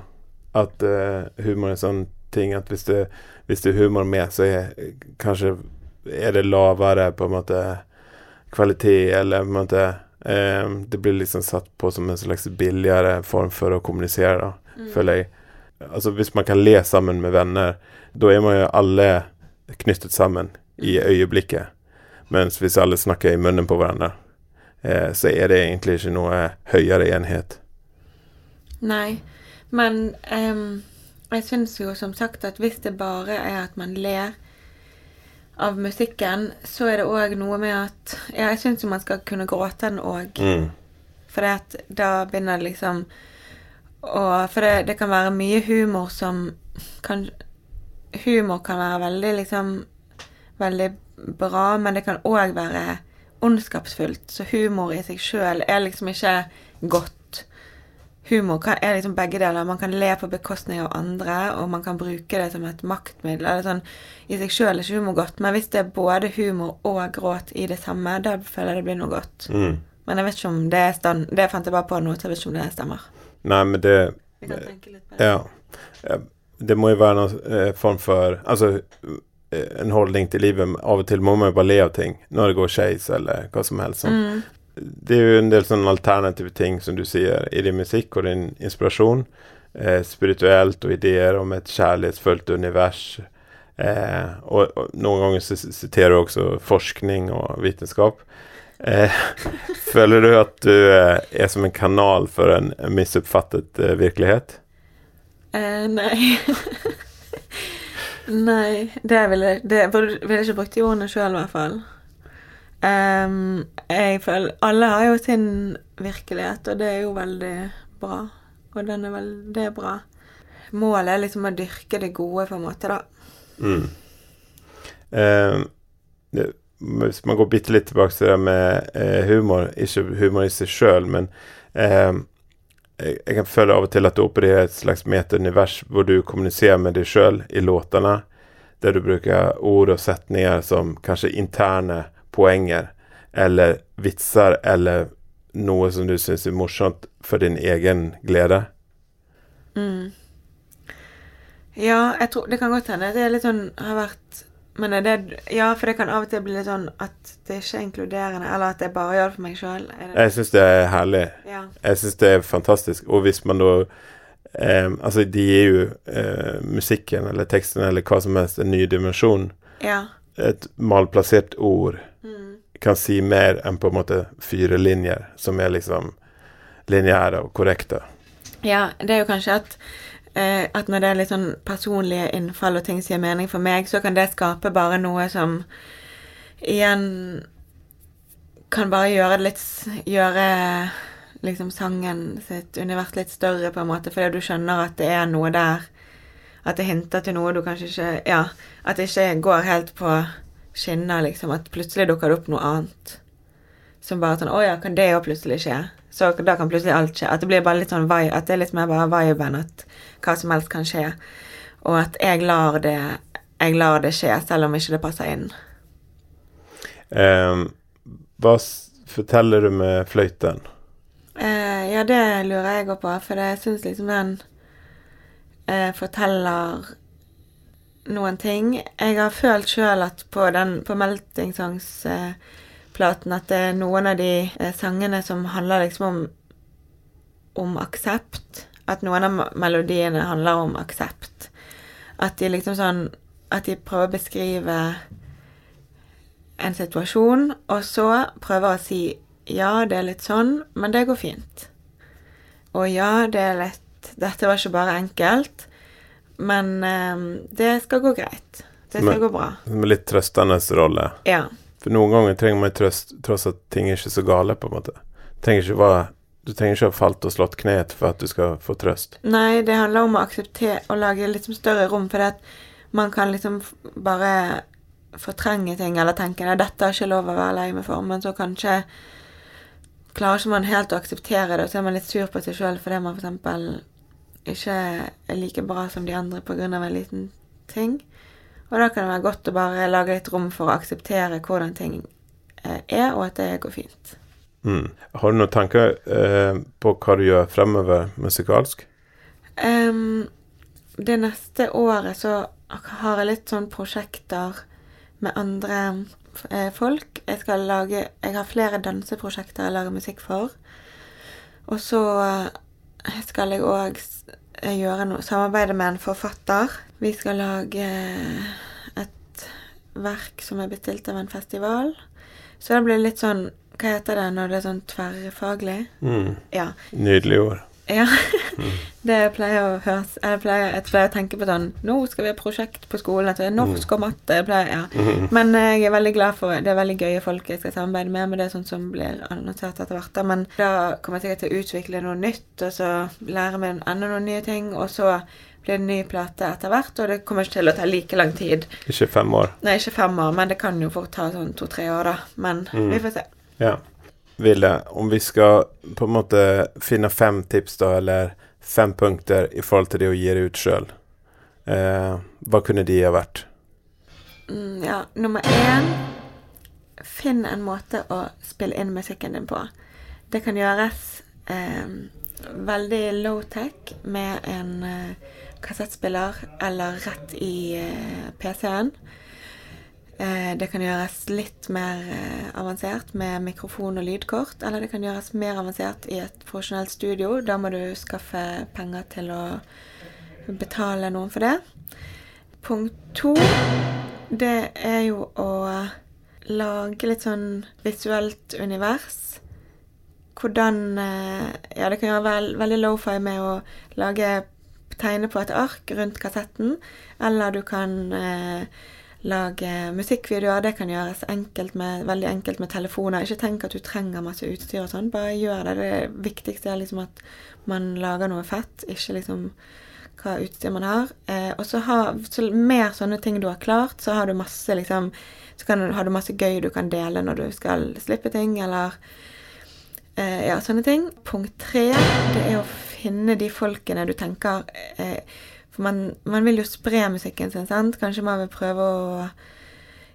At uh, humor er en sånn ting at hvis det, hvis det er humor med, så er kanskje er det lavere på en måte kvalitet, eller på en måte uh, Det blir liksom satt på som en slags billigere form for å kommunisere, da, mm. føler jeg. Altså hvis man kan le sammen med venner, da er man jo alle knyttet sammen i mm. øyeblikket. Mens hvis alle snakker i munnen på hverandre, eh, så er det egentlig ikke noe høyere enhet. Nei, men um, jeg syns jo som sagt at hvis det bare er at man ler av musikken, så er det òg noe med at Ja, jeg syns jo man skal kunne gråte den òg. Mm. For da begynner liksom og For det, det, kan være mye humor som kan Humor kan være veldig liksom Veldig bra, men det kan òg være ondskapsfullt. Så humor i seg sjøl er liksom ikke godt. Humor kan, er liksom begge deler. Man kan le på bekostning av andre, og man kan bruke det som et maktmiddel. Eller sånn, I seg sjøl er ikke humor godt, men hvis det er både humor og gråt i det samme, da føler jeg det blir noe godt. Mm. Men jeg vet ikke om det er stand... Det fant jeg bare på nå, så jeg vet ikke om det stemmer. Nei, men det Ja. Det må jo være noen eh, form for Altså Eh, en holdning til livet. Av og til må man jo bare le av ting når det går skeis, eller hva som helst. Mm. Det er jo en del sånne alternative ting, som du sier, i din musikk og din inspirasjon. Eh, spirituelt og ideer om et kjærlighetsfullt univers. Eh, og, og, noen ganger siterer du også forskning og vitenskap. Eh, føler du at du eh, er som en kanal for en, misoppfattet virkelighet? eh, virkelighet? nei. Nei, det ville jeg ville ikke brukt de ordene sjøl, i hvert fall. Um, jeg føler Alle har jo sin virkelighet, og det er jo veldig bra. Og den er vel Det er bra. Målet er liksom å dyrke det gode, på en måte, da. Mm. Det, hvis man går bitte litt tilbake til det med eh, humor, ikke humor i seg sjøl, men eh, jeg, kan føle av og til at du opererer et slags metaunivers hvor du kommuniserer med deg sjøl i låtene, der du bruker ord og setninger som kanskje interne poenger, eller vitser, eller noe som du syns er morsomt for din egen glede. Mm. Ja, jeg tror det kan godt hende. Det er litt sånn har vært Men er det Ja, for det kan av og til bli litt sånn at det ikke er inkluderende, eller at jeg bare gjør det for meg sjøl. Jeg syns det er herlig. Ja. Jeg syns det er fantastisk. Og hvis man da eh, Altså, de gir jo eh, musikken eller teksten eller hva som helst en ny dimensjon. ja. Et malplassert ord Mm. kan si mer enn på en måte fire linjer, som er liksom lineære og korrekte. Ja, det er jo kanskje at, eh, at når det er litt sånn personlige innfall og ting som gir mening for meg, så kan det skape bare noe som igjen kan bare gjøre det litt Gjøre liksom sangen sitt univers litt større, på en måte, fordi du skjønner at det er noe der. At det hinter til noe du kanskje ikke Ja, at det ikke går helt på skinner, liksom. At plutselig dukker det opp noe annet. Som bare sånn Å ja, kan det jo plutselig skje? Så da kan plutselig alt skje. At det blir bare litt sånn vibe, at det er litt mer bare viben at hva som helst kan skje. Og at jeg lar det jeg lar det skje, selv om ikke det passer inn. Eh, hva forteller du med fløyten? Eh, ja, det lurer jeg òg på, for jeg syns liksom den eh, forteller noen ting. Jeg har følt sjøl at på den på Melting Songs-platen at det er noen av de eh, sangene som handler liksom om om aksept. At noen av melodiene handler om aksept. At de liksom sånn At de prøver å beskrive en situasjon, og så prøver å si ja, det er litt sånn, men det går fint. Og ja, det er litt Dette var ikke bare enkelt, men eh, det skal gå greit. Det skal Men- gå bra. Med litt trøstende rolle. Ja. For noen ganger trenger man trøst tross at ting er ikke så gale, på en måte. Trenger ikke være, du trenger ikke ha falt og slått kneet for at du skal få trøst. Nei, det handler om å akseptere og lage sånn større rom, for det at man kan liksom bare fortrenge ting eller tenke at dette er ikke lov å være lei meg for, men så kanskje klarer ikke man helt å akseptere det, og så er man litt sur på seg sjøl fordi man f.eks. ikke er like bra som de andre pga. en liten ting. Og da kan det være godt å bare lage litt rom for å akseptere hvordan ting eh, er, og at det går fint. Mm. Har du noen tanker eh, på hva du gjør fremover musikalsk? Um, det neste året så har jeg litt sånn prosjekter med andre eh, folk. Jeg skal lage Jeg har flere danseprosjekter jeg lager musikk for. Og så eh, skal jeg òg gjøre noe Samarbeide med en forfatter. Vi skal lage et verk som er bestilt av en festival. Så det blir litt sånn Hva heter det når det er sånn tverrfaglig? Mm. Ja. Nydelig ord. Ja. Det pleier å høres Jeg pleier, jeg pleier å tenke på sånn Nå skal vi ha prosjekt på skolen. At det er norsk og matte. Pleier, ja. Men eh, jeg er veldig glad for Det er veldig gøye folk jeg skal samarbeide med, men det er sånn som blir annonsert etter hvert. Men da kommer jeg sikkert til å utvikle noe nytt, og så lære meg enda noen nye ting. Og så blir det ny plate etter hvert, og det kommer ikke til å ta like lang tid. Ikke fem år. Nei, ikke fem år, men det kan jo fort ta sånn to-tre år, da. Men vi får se. Ja. Ville, om vi skal på en måte finne fem tips, da, eller fem punkter i forhold til det å gi det ut sjøl, eh, hva kunne de ha vært? Mm, ja, nummer én Finn en måte å spille inn musikken din på. Det kan gjøres eh, veldig low-tech med en eh, kassettspiller eller rett i eh, PC-en. Eh, det kan gjøres litt mer eh, avansert med mikrofon og lydkort. Eller det kan gjøres mer avansert i et profesjonelt studio. Da må du skaffe penger til å betale noen for det. Punkt to det er jo å lage litt sånn visuelt univers. Hvordan eh, Ja, det kan gjøre vel, veldig lofi med å lage tegne på et ark rundt kassetten. Eller du kan eh, lage musikkvideoer. Det kan gjøres enkelt med, veldig enkelt med telefoner. Ikke tenk at du trenger masse utstyr og sånn. Bare gjør det. Det viktigste er liksom at man lager noe fett, ikke liksom hva utstyr man har. Eh, og så, så mer sånne ting du har klart, så har du masse liksom Så kan, har du masse gøy du kan dele når du skal slippe ting, eller eh, Ja, sånne ting. Punkt tre, det er å finne de folkene du tenker eh, For man, man vil jo spre musikken sin, sant? Kanskje man vil prøve å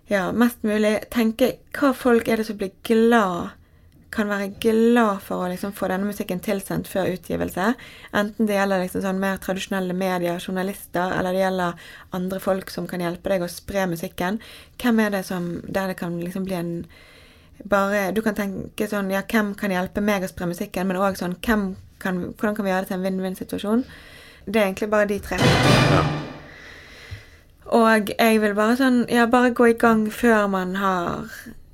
Ja, mest mulig tenke hva folk er det som blir glad kan være glad for å liksom få denne musikken tilsendt før utgivelse. Enten det gjelder liksom sånn mer tradisjonelle medier, journalister, eller det gjelder andre folk som kan hjelpe deg å spre musikken. Hvem er det som Der det kan liksom bli en bare Du kan tenke sånn Ja, hvem kan hjelpe meg å spre musikken? Men òg sånn hvem kan, Hvordan kan vi gjøre det til en vinn-vinn-situasjon? Det er egentlig bare de tre. Ja. Og jeg vil bare sånn Ja, bare gå i gang før man har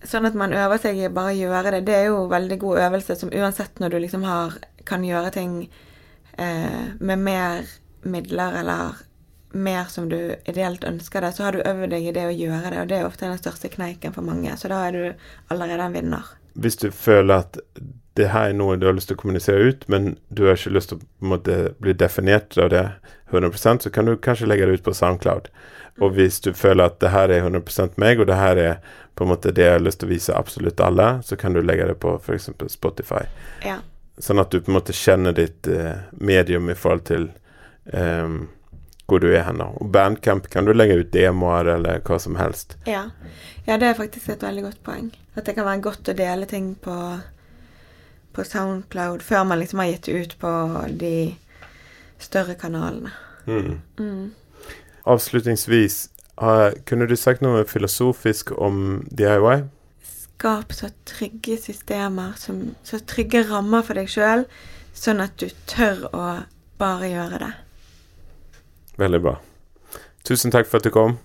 Sånn at man øver seg i bare å gjøre det. Det er jo veldig god øvelse som uansett når du liksom har Kan gjøre ting eh, med mer midler eller mer som du ideelt ønsker det, så har du øvd deg i det å gjøre det, og det er ofte den største kneiken for mange. Så da er du allerede en vinner. Hvis du føler at det her er noe du har lyst til å kommunisere ut, men du har ikke lyst til å måte, bli definert av det 100% så kan du kanskje legge det ut på SoundCloud. Og hvis du føler at det her er 100% meg, og det her er på en måte det jeg har lyst til å vise absolutt alle, så kan du legge det på f.eks. Spotify. Ja. Sånn at du på en måte kjenner ditt eh, medium i forhold til eh, hvor du er hen. Og Bandcamp kan du legge ut demoer eller hva som helst. Ja. ja, det er faktisk et veldig godt poeng. At det kan være godt å dele ting på, på Soundcloud før man liksom har gitt ut på de større kanalene. Mm. Mm. Avslutningsvis, uh, kunne du sagt noe filosofisk om DIY? Skap så trygge systemer, som, så trygge rammer for deg sjøl, sånn at du tør å bare gjøre det. Veldig bra. Tusen takk for at du kom.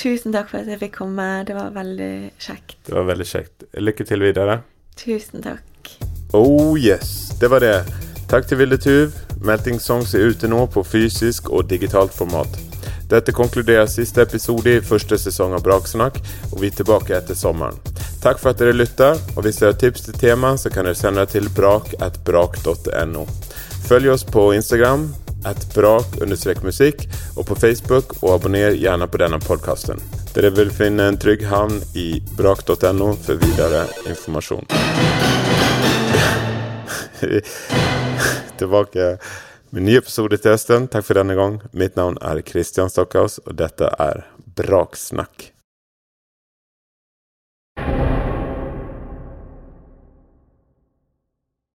Tusen takk for at jeg fikk komme. Det var veldig kjekt. Det var veldig kjekt. Lykke til videre. Tusen takk. Oh yes, det var det. Takk til Vilde Tuv. Melting Songs er ute nå på fysisk og digitalt format. Dette konkluderer siste episode i første sesong av Braksnakk, og vi er tilbake etter sommeren. Takk for at dere lytter, og hvis dere har tips til tema, så kan dere sende det til brak.brak.no. Følg oss på Instagram at brak-musikk, og på Facebook, og abonner gjerne på denne podkasten. Dere vil finne en trygg havn i brak.no for videre informasjon. Tilbake med ny episode til høsten. Takk for denne gang. Mitt navn er Kristian Stockhaus, og dette er Braksnakk.